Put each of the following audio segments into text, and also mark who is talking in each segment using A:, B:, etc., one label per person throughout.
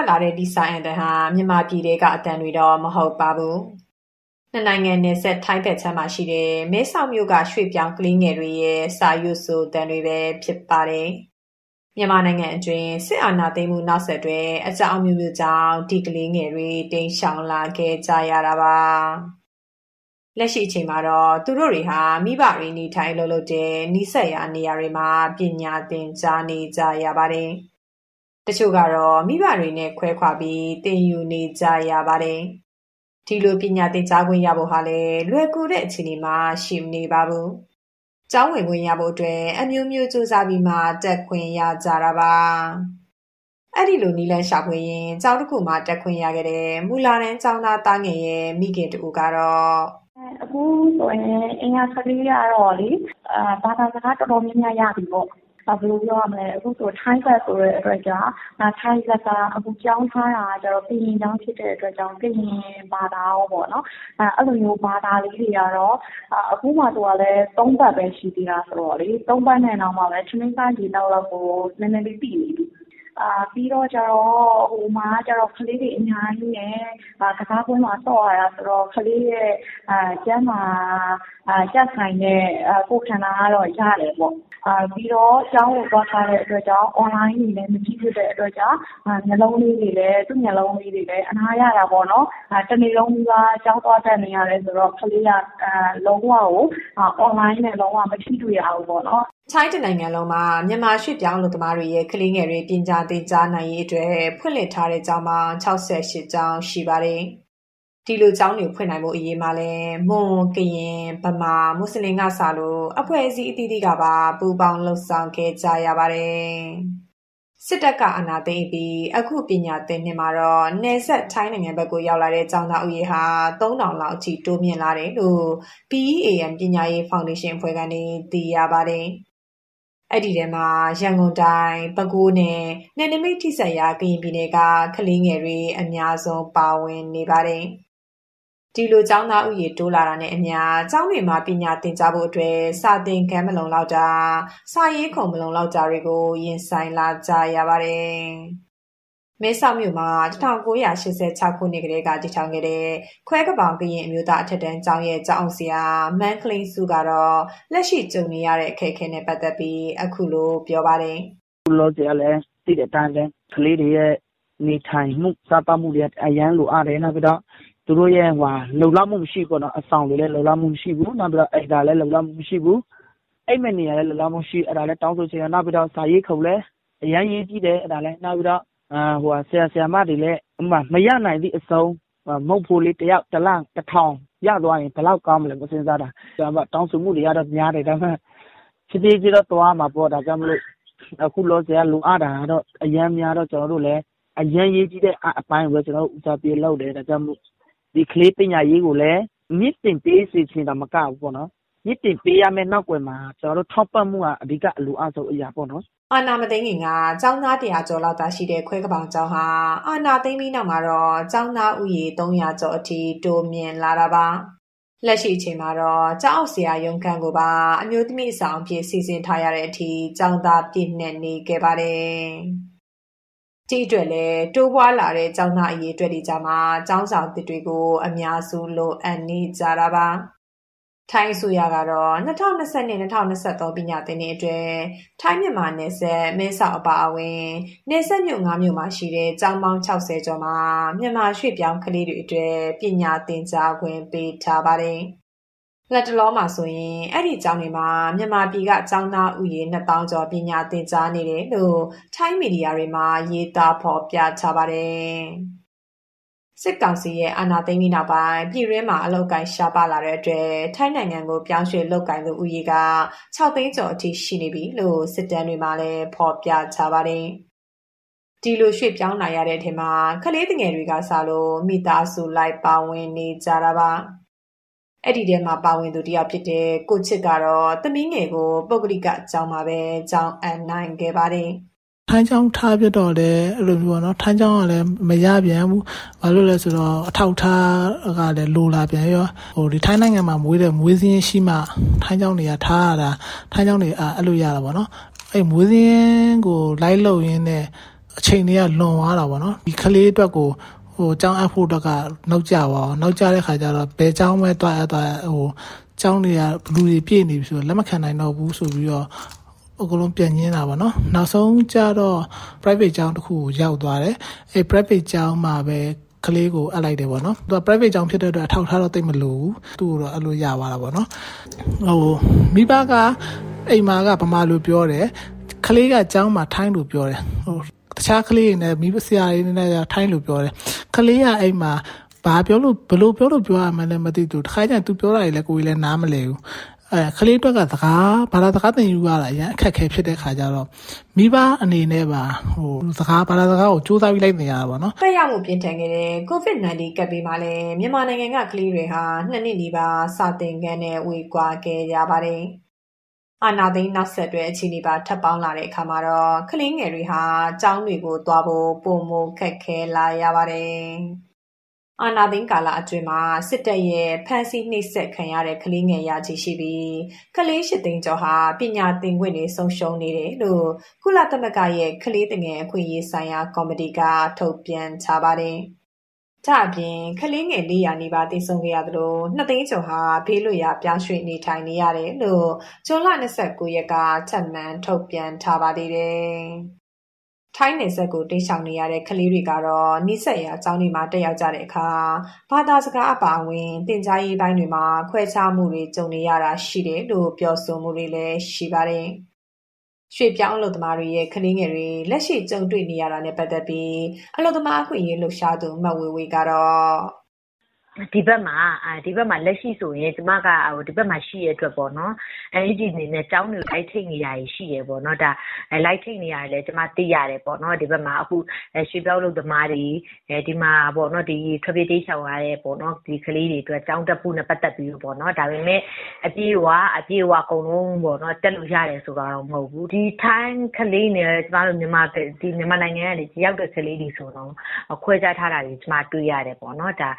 A: ထွက်လာတဲ့ ဒီဆိုင်အန်တန်ဟာ မြန်မာပြည်တဲကအတန်တွေတော့ မဟုတ်ပါဘူး။နှစ်နိုင်ငံနယ်စပ် ထိုင်းဘက်ခြမ်းမှာရှိတဲ့ မဲဆောက်မြို့က ရွှေပြောင်းကလေးငယ်တွေရဲ့ စာရွတ်ဆိုတန်တွေပဲ ဖြစ်ပါတယ်။မြန်မာနိုင်ငံအတွင်း စစ်အာဏာသိမ်းမှု နောက်ဆက်တွဲ အကြောင်းမျိုးမျိုးကြောင့် ဒီကလေးငယ်တွေ တိမ်ရှောင်လာခဲ့ကြရတာပါ။လက်ရှိအချိန်မှာတော့ သူတို့တွေဟာ မိဘတွေ နေထိုင်လို့လို့တဲ့ နီးစပ်ရာနေရာတွေမှာ ပညာသင်ကြားနေကြရပါတယ်။ တချို့ကတော့ မိဘတွေနဲ့ ခွဲခွာပြီး သင်ယူနေကြရပါတယ်။ဒီလို ပညာသင်ကြားခွင့်ရဖို့ဟာလည်း လွယ်ကူတဲ့အခြေအနေမှာ ရှိမနေပါဘူး။ကျောင်းဝင်ခွင့်ရဖို့အတွက် အမျိုးမျိုးစူးစမ်းပြီးမှ တက်ခွင့်ရကြတာပါ။အဲ့ဒီလိုနီလန်းရှာဖွေရင်ကျောင်းတစ်ခုမှာ တက်ခွင့်ရခဲ့တဲ့ မူလာတန်းကျောင်းသား သားငယ်ရဲ့ မိခင်တူကတော့
B: အခုဆိုရင်အင်္ဂါကလေးကတော့လေအာဘာသာစကား တော်တော်များများ ရပြီပေါ့ ဘယ်လိုပြောရမလဲ အခုဆိုထိုင်းဘက်ဆိုတဲ့အတွက်ကြောင့်ထိုင်းဘက်က အခုပြောင်းထားတာကျတော့ကရင်ကျောင်းဖြစ်တဲ့အတွက်ကြောင့် ကရင်ဘာသာရောပေါ့နော် အဲ့လိုမျိုး ဘာသာလေးတွေကတော့ အခုမှ သူကလည်း ၃ ပတ်ပဲ ရှိသေးတာဆိုတော့လေ ၃ ပတ်နဲ့တော့မှပဲ ထမင်းစားရေတောက်လောက်ကို နည်းနည်းလေး သိနေပြီအာပြီးတော့ကျတော့ ဟိုမှာကျတော့ကလေးတွေအများကြီးနဲ့ ကစားကွင်းမှာ ဆော့ရတာဆိုတော့ ကလေးရဲ့အာကျန်းမာအာကြက်ဆိုင်တဲ့ ကိုယ်ခန္ဓာကတော့ ရတယ်ပေါ့အာ ပြီးတော့ ကျောင်းကိုသွားထားတဲ့အတွက်ကြောင့် online တွေလည်း မကြည့်ဖြစ်တဲ့အတွက်ကြောင့်နှလုံးလေးတွေလည်း သူ့နှလုံးလေးတွေလည်း အနားရတာပေါ့နော် တနေ့လုံးကကျောင်းသွားတက်နေရတယ်ဆိုတော့ ကလေးကအာလုံးဝကို online နဲ့ လုံးဝမထိတွေ့ရဘူးပေါ့နော်
A: ထိုင်းတနိုင်ငံလုံးမှာ မြန်မာရွှေ့ပြောင်းလူသမားတွေရဲ့ ကလေးငယ်တွေ ပညာသင်ကြားနိုင်ရေးအတွက် ဖွင့်လှစ်ထားတဲ့ကျောင်းပေါင်း68ကျောင်း ရှိပါတယ်။ ဒီလိုကျောင်းတွေဖွင့်နိုင်ဖို့အရေးမှာလဲမွန်၊ကရင်၊ဗမာ၊မွတ်စလင်ကစလို့အဖွဲ့အစည်းအသီးသီးကပါပူးပေါင်းလှုပ်ဆောင်ခဲ့ကြရပါတယ်။စစ်တပ်ကအာဏာသိမ်းပြီးအခုပညာသင်နှစ်မှာတော့နယ်စပ်ထိုင်းနိုင်ငံဘက်ကိုရောက်လာတဲ့ကျောင်းသားဦးရေဟာ3000လောက်အထိတိုးမြင့်လာတယ်လို့ PEAN ပညာရေးဖောင်ဒေးရှင်းအဖွဲ့ကနေသိရပါတယ်။အဲ့ဒီထဲမှာရန်ကုန်တိုင်း၊ပဲခူးနဲ့နယ်နိမိတ်ထိစပ်ရာကရင်ပြည်နယ်ကကလေးငယ်တွေအများဆုံးပါဝင်နေပါတယ်။ ဒီလို ကျောင်းသားဦးရေ တိုးလာတာနဲ့အမျှ ကျောင်းတွေမှာ ပညာသင်ကြားဖို့အတွက် စာသင်ခန်း မလုံလောက်တာ၊စာရေးခုံ မလုံလောက်တာတွေကို ရင်ဆိုင်လာကြရပါတယ်။မဲဆောက်မြို့မှာ1986ခုနှစ်ကတည်းက တည်ထောင်ခဲ့တဲ့ ခွဲကပောင် ကရင်အမျိုးသား အထက်တန်းကျောင်းရဲ့ ကျောင်းအုပ်ဆရာ မန်းကလင်းစုကတော့ လက်ရှိကြုံနေရတဲ့ အခက်အခဲနဲ့ ပတ်သက်ပြီး အခုလိုပြောပါတယ်။“
C: အခုလောလောဆယ်ကလည်း သိတဲ့အတိုင်းပဲ ကလေးတွေရဲ့ နေထိုင်မှု စားသောက်မှုတွေက အရမ်းလိုအပ်တယ်။နောက်ပြီးတော့ သူတို့ရဲ့လုံလောက်မှုမရှိဘူးပေါ့နော်။အဆောင်တွေလည်းလုံလောက်မှုမရှိဘူး။နောက်ပြီးတော့အိမ်သာလည်းလုံလောက်မှုမရှိဘူး။အိပ်မယ့်နေရာလည်းလုံလောက်မှုမရှိဘူး။အဲဒါလည်းတောင်းဆိုချင်တယ်။နောက်ပြီးတော့စာရေးခုံလည်းအရမ်းအရေးကြီးတယ်အဲဒါလည်း။နောက်ပြီးတော့ဆရာဆရာမတွေလည်းမရနိုင်သည့်အဆုံးမုန့်ဖိုလေးတယောက်တလတစ်ထောင်ရသွားရင်ဘယ်လောက်ကောင်းမလဲစဉ်းစားတာ။တောင်းဆိုမှုတွေကတော့များတယ်ဒါပေမဲ့ဖြည်းဖြည်းချင်းတော့သွားရမှာပေါ့။ဒါကြောင့်မို့လို့အခုလောလောဆယ်ကလိုအပ်တာကတော့အရမ်းများတော့ကျနော်တို့လည်းအရမ်းအရေးကြီးတဲ့အပိုင်းကိုပဲကျနော်တို့ဦးစားပေးလုပ်တယ်။ဒါကြောင့်မို့ ဒီကလေးပညာရေးကိုလည်းမြှင့်တင်ပေးစေချင်တာမကဘူးပေါ့နော်။မြှင့်တင်ပေးရမယ့်နောက်ကွယ်မှာကျနော်တို့ထောက်ပံ့မှုကအဓိကအလိုအပ်ဆုံးအရာပေါ့နော်
A: အာဏာမသိမ်းခင်ကကျောင်းသား၁၀၀ကျော်လောက်သာရှိတဲ့ခွဲကဘောင်ကျောင်းဟာအာဏာသိမ်းပြီးနောက်မှာတော့ကျောင်းသားဦးရေ၃၀၀ကျော်အထိတိုးမြင့်လာတာပါ။လက်ရှိအချိန်မှာတော့ကျောင်းအုပ်ဆရာရုံးခန်းကိုပါအမျိုးသမီးအဆောင်အဖြစ်စီစဉ်ထားရတဲ့အထိကျောင်းသားပြည့်နှက်နေခဲ့ပါတယ်။ ဒီအတွက်လည်းတိုးပွားလာတဲ့ကျောင်းသားအရေအတွက်တွေကြားမှာကျောင်းဆောင်သစ်တွေကိုအများစုလိုအပ်နေကြတာပါထိုင်းအစိုးရကတော့2022-2023ပညာသင်နှစ်အတွက်ထိုင်းမြန်မာနယ်စပ်မဲဆောက်အပါအဝင်နယ်စပ်မြို့၅မြို့မှာရှိတဲ့ကျောင်းပေါင်း60ကျော်မှာမြန်မာရွှေ့ပြောင်းကလေးတွေအတွက်ပညာသင်ကြားခွင့်ပေးထားပါတယ်။ လက်တလောမှာဆိုရင်အဲ့ဒီကျောင်းတွေမှာမြန်မာပြည်ကကျောင်းသားဦးရေ2000ကျော်ပညာသင်ကြားနေတယ်လို့ထိုင်းမီဒီယာတွေမှာရေးသားဖော်ပြထားပါတယ်။စစ်ကောင်စီရဲ့အာဏာသိမ်းပြီးနောက်ပိုင်းပြည်တွင်းမှာအလုပ်အကိုင်ရှားပါးလာတဲ့အတွက်ထိုင်းနိုင်ငံကိုပြောင်းရွှေ့လုပ်ကိုင်သူဦးရေက၆သိန်းကျော်အထိရှိနေပြီလို့စစ်တမ်းတွေမှာလည်းဖော်ပြထားပါတယ်ဒီလိုရွှေ့ပြောင်းလာရတဲ့အထက်မှာကလေးငယ်တွေကစလို့မိသားစုလိုက်ပါဝင်နေကြတာပါ အဲ့ဒီထဲမှာ ပါဝင်သူတယောက်ဖြစ်တဲ့ ကိုချစ်ကတော့ သမီးငယ်ကို ပုဂ္ဂလိကအကြောင်းမှာပဲကြောင်းအပ်နိုင်ခဲ့ပါတယ်
D: ထိုင်းချောင်းထားပြတော့လေအဲ့လိုမျိုးပေါ့နော် ထိုင်းချောင်းကလည်း မရပြန်ဘူး ဘာလို့လဲဆိုတော့ အထောက်ထားကလည်း လိုလာပြန်ရောဟိုဒီထိုင်းနိုင်ငံမှာမွေးတဲ့ မွေးစင်းရှိမှ ထိုင်းချောင်းတွေက ထားရတာ ထိုင်းချောင်းတွေအဲ့လိုရတာပေါ့နော် အဲ့မွေးစင်းကို လိုက်လို့ရင်းနဲ့ အချိန်တွေက လွန်သွားတာပေါ့နော် ဒီကလေးအတွက်ကို ဟိုကျောင်းအပ်ဖို့တော့ကနှုတ်ကြပါအောင်နှုတ်ကြတဲ့ခါကျတော့ဘယ်ကျောင်းပဲတွားအပ်တွားဟိုကျောင်းတွေကဘလူတွေပြည့်နေပြီဆိုတော့လက်မခံနိုင်တော့ဘူးဆိုပြီးတော့အကုန်လုံးပြန်ညင်းတာပေါ့နော်နောက်ဆုံးကျတော့ private ကျောင်းတစ်ခုကိုရောက်သွားတယ်အဲ private ကျောင်းမှာပဲကလေးကိုအပ်လိုက်တယ်ပေါ့နော်သူက private ကြောင့်ဖြစ်တဲ့အတွက်အထောက်ထားတော့တိတ်မလို့သူ့ကိုတော့အဲ့လိုရပါတာပေါ့နော်ဟိုမိဘကအိမ်မှာကဗမာလိုပြောတယ်ကလေးကကျောင်းမှာထိုင်းလိုပြောတယ်ဟိုတခြားကလေးတွေနဲ့မိဘဆရာတွေနဲ့ထိုင်းလိုပြောတယ် ကလေးကအိမ်မှာဘာပြောလို့ဘလို့ပြောလို့ပြောရမှလည်းမသိသူတခါကျရင်သူပြောတာတွေလည်းကိုယ်လည်းနားမလဲဘူးအဲကလေးအတွက်ကစကားဘာသာစကားသင်ယူရတာအရင်အခက်ခဲဖြစ်တဲ့ခါကျတော့မိဘအနေနဲ့ပါဟိုစကားဘာသာစကားကိုစူးစမ်းပြီးလိုက်နေရတာပေါ့နော်
A: တက်ရောက်မှုပြင်းထန်ခဲ့တဲ့ COVID-19 ကပ်ပြီးမှလည်းမြန်မာနိုင်ငံကကလေးတွေဟာနှစ်နှစ်နီးပါးစာသင်ခန်းနဲ့ဝေကွာခဲ့ကြပါတယ် အာနာသိန်းနောက်ဆက်တွဲ အခြေအနေပါ ထပ်ပေါင်းလာတဲ့အခါမှာတော့ ကလေးငယ်တွေဟာ ကျောင်းတွေကိုသွားဖို့ပုံမခက်ခဲလာရပါတယ် အာဏာသိမ်းကာလအတွင်းမှာ စစ်တပ်ရဲ့ ဖမ်းဆီးနှိပ်စက်ခံရတဲ့ ကလေးငယ် ရာချီရှိပြီး ကလေး ၈ သိန်းကျော်ဟာ ပညာသင်ခွင့်တွေ ဆုံးရှုံးနေတယ်လို့ ကုလသမဂ္ဂရဲ့ ကလေးသူငယ်အခွင့်အရေးဆိုင်ရာ ကော်မတီက ထုတ်ပြန်ထားပါတယ်။ ဒါ့အပြင်ကလေးငယ်၄၀၀နီးပါးသေဆုံးခဲ့ရသလို၂သိန်းကျော်ဟာဘေးလွတ်ရာပြောင်းရွှေ့နေထိုင်နေရတယ်လို့ဇွန်လ၂၉ရက်ကထပ်မံထုတ်ပြန်ထားပါသေးတယ်ထိုင်းနယ်စပ်ကိုတိမ်းရှောင်နေရတဲ့ကလေးတွေကတော့နီးစပ်ရာကျောင်းတွေမှာတက်ရောက်ကြတဲ့အခါဘာသာစကားအပါအဝင်သင်ကြားရေးပိုင်းတွေမှာခွဲခြားမှုတွေကြုံနေရတာရှိတယ်လို့ပြောဆိုမှုတွေလည်းရှိပါတယ်။ ရွှေ့ပြောင်းအလုပ်သမားတွေရဲ့ ကလေးငယ်တွေ လက်ရှိကြုံတွေ့နေရတာနဲ့ ပတ်သက်ပြီး အလုပ်သမားအခွင့်အရေး လှုပ်ရှားသူ မဝေဝေကတော့
E: ဒီဘက်မှာဒီဘက်မှာလက်ရှိဆိုရင်ကျမကဒီဘက်မှာရှိတဲ့အတွက်ပေါ့နော် NUG အနေနဲ့ကျောင်းတွေကိုလိုက်ထိပ်နေတာတွေရှိတယ်ပေါ့နော်ဒါလိုက်ထိပ်နေရတယ်လည်းကျမသိရတယ်ပေါ့နော်ဒီဘက်မှာအခုရွှေပြောင်းလုပ်သမားတွေဒီမှာပေါ့နော်ဒီထွက်ပြေးတိတ်ဆောင်ရတဲ့ပေါ့နော်ဒီကလေးတွေအတွက်ကျောင်းတက်ဖို့နဲ့ပတ်သက်ပြီးပေါ့နော်ဒါပေမဲ့အပြေဝအပြေဝအကုန်လုံးပေါ့နော်တက်လို့ရတယ်ဆိုတာတော့မဟုတ်ဘူးဒီ time ကလေးနဲ့ကျမတို့မြန်မာဒီမြန်မာနိုင်ငံကနေရောက်တဲ့ကလေးတွေဆိုတော့ခွဲခြားထားတာတွေကျမတွေ့ရတယ်ပေါ့နော်ဒါ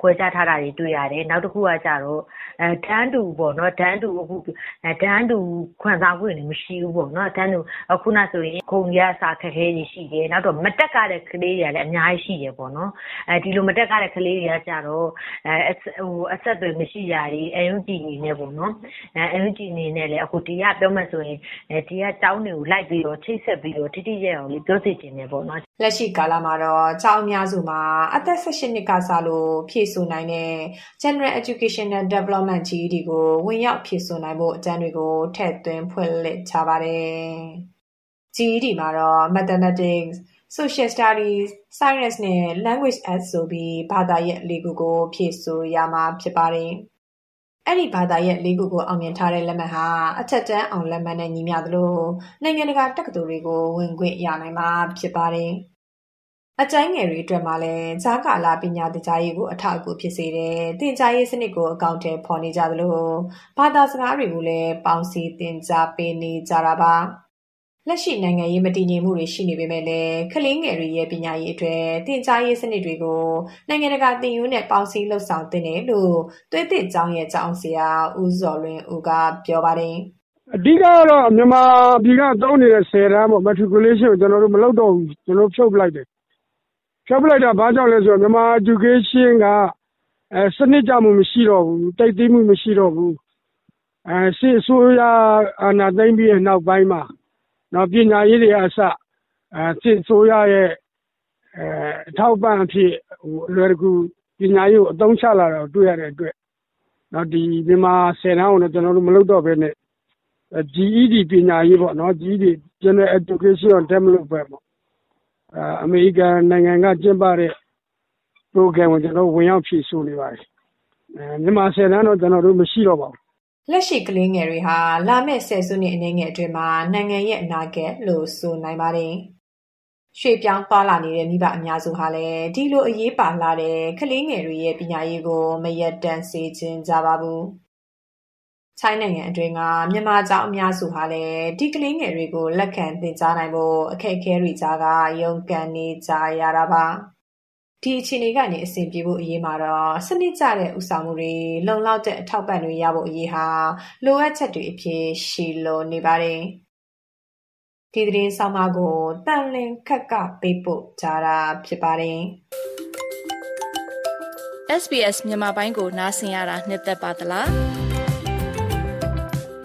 E: ခွဲခြားထားတာတွေ တွေ့ရတယ် နောက်တစ်ခုကကြတော့အဲတန်းတူပေါ့နော် တန်းတူအခုတန်းတူခွန်ဆောင်ခွင့်တွေ မရှိဘူးပေါ့နော်တန်းတူခုနဆိုရင်ခုံရစာခက်ခဲတွေ ရှိတယ် နောက်တော့မတက်ကတဲ့ ကလေးတွေကလည်း အများကြီးရှိတယ်ပေါ့နော်အဲဒီလို မတက်ကတဲ့ ကလေးတွေကကြတော့အဲဟိုအဆက်တွေမရှိကြတွေအယုံကြည်နေနေပေါ့နော်အဲအယုံကြည်နေနေလေအခုတရားပြောမှဆိုရင်အဲဒီက ကျောင်းတွေကို လိုက်ပြီးတော့ ချိတ်ဆက်ပြီးတော့တိတိကျကျအောင်လေး ပြောစီခြင်းနေပေါ့နော်
A: လက်ရှိကာလမှာတော့ ကျောင်းအများစုမှာ အသက်18နှစ်ကစလို့ ဖြည့်ဆို့နိုင်တဲ့ General Educational Development GED ကို ဝင်ရောက်ဖြည့်ဆို့နိုင်ဖို့အကြံတွေကို ထည့်သွင်းဖွင့်လှစ်ထားပါတယ်။ GED မှာတော့ Mathematics, Social Studies, Science နဲ့ Language Arts ဆိုပြီး ဘာသာရပ် ၄ ခုကို ဖြည့်ဆို့ရမှာဖြစ်ပါတယ်။ အဲဒီဘာသာရပ် ၄ ခုကို အောင်မြင်ထားတဲ့လက်မှတ်ဟာ အထက်တန်းအောင်လက်မှတ်နဲ့ ညီမျှသလို နိုင်ငံတကာတက္ကသိုလ်တွေကို ဝင်ခွင့်ရနိုင်မှာ ဖြစ်ပါတယ်။အကျဉ်းငယ်တွေအတွက်မှာလည်း ကြားကာလ ပညာသင်ကြားရေးကို အထောက်အကူဖြစ်စေတဲ့ သင်ကြားရေးစနစ်ကို အကောင်အထည်ဖော်နေကြသလို ဘာသာစကားတွေကိုလည်း ပေါင်းစည်းသင်ကြားပေးနေကြတာပါ။ လက်ရှိနိုင်ငံရေးမတည်ငြိမ်မှုတွေရှိနေပေမဲ့လည်းကလေးငယ်တွေရဲ့ပညာရေးအတွက်သင်ကြားရေးစနစ်တွေကိုနိုင်ငံတကာသင်ရိုးနဲ့ပေါင်းစည်းလုပ်ဆောင်သင့်တယ်လို့သွေးသစ်ကျောင်းရဲ့ကျောင်းဆရာဦးဇော်လွင်ဦးကပြောပါတယ်။
F: အဓိကကတော့မြန်မာပြည်ကသုံးနေတဲ့၁၀တန်းပေါ့ Matriculation ကိုကျနော်တို့မလုပ်တော့ဘူး။ကျနော်တို့ဖြုတ်ပလိုက်တယ်ဖြုတ်ပလိုက်တာဘာကြောင့်လဲဆိုတော့မြန်မာ Education ကစနစ်ကျမှုမရှိတော့ဘူး။သိပ်သည်းမှုမရှိတော့ဘူး။စစ်အစိုးရအာဏာသိမ်းပြီးတဲ့နောက်ပိုင်းမှာ ပညာရေးတွေကအစစစ်အစိုးရရဲ့အထောက်အပံ့အဖြစ်အလွယ်တကူပညာရေးကိုအသုံးချလာတာကိုတွေ့ရတဲ့အတွက်ဒီမြန်မာ၁၀တန်းကိုလည်းကျနော်တို့မလုပ်တော့ဘဲနဲ့ GED ပညာရေးပေါ့နော် GED General Education Development ပေါ့အမေရိကန်နိုင်ငံကကျင်းပတဲ့ program ကိုကျနော်တို့ဝင်ရောက်ဖြေဆိုနေပါတယ်။မြန်မာ၁၀တန်းတော့ကျနော်တို့မရှိတော့ပါဘူး။
A: လက်ရှိကလေးငယ်တွေဟာ လာမယ့် ဆယ်စုနှစ်အနည်းငယ်အတွင်းမှာ နိုင်ငံရဲ့ အနာဂတ်လို့ ဆိုနိုင်ပါတယ် ရွှေပြောင်းသွားလာနေတဲ့ မိဘအများစုဟာလည်း ဒီလိုအရေးပါလာတဲ့ ကလေးငယ်တွေရဲ့ ပညာရေးကို မရက်တန့်စေခြင်းကြပါဘူး။ချိုင်းနိုင်ငံအတွင်းက မြန်မာကျောင်းအများစုဟာလည်း ဒီကလေးငယ်တွေကို လက်ခံသင်ကြားနိုင်ဖို့ အခက်အခဲတွေကြားက ရုန်းကန်နေကြရတာပါ။ ဒီအခြေအနေကနေအဆင်ပြေဖို့အရေးမှာတော့စနစ်ကျတဲ့ဦးဆောင်မှုတွေလုံလောက်တဲ့အထောက်ပံ့တွေရဖို့အရေးဟာလိုအပ်ချက်တွေအဖြစ်ရှိလိုနေပါတယ်။ဒီသတင်းဆောင်းပါးကိုတန်လင်းခက်ကပေးပို့ကြတာဖြစ်ပါတယ်။
G: SBS မြန်မာပိုင်းကိုနားဆင်ရတာနှစ်သက်ပါတလား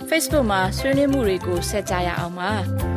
G: Facebook မှာဆွေးနွေးမှုတွေကိုဆက်ကြရအောင်ပါ။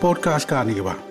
H: podcast කාරණයක බා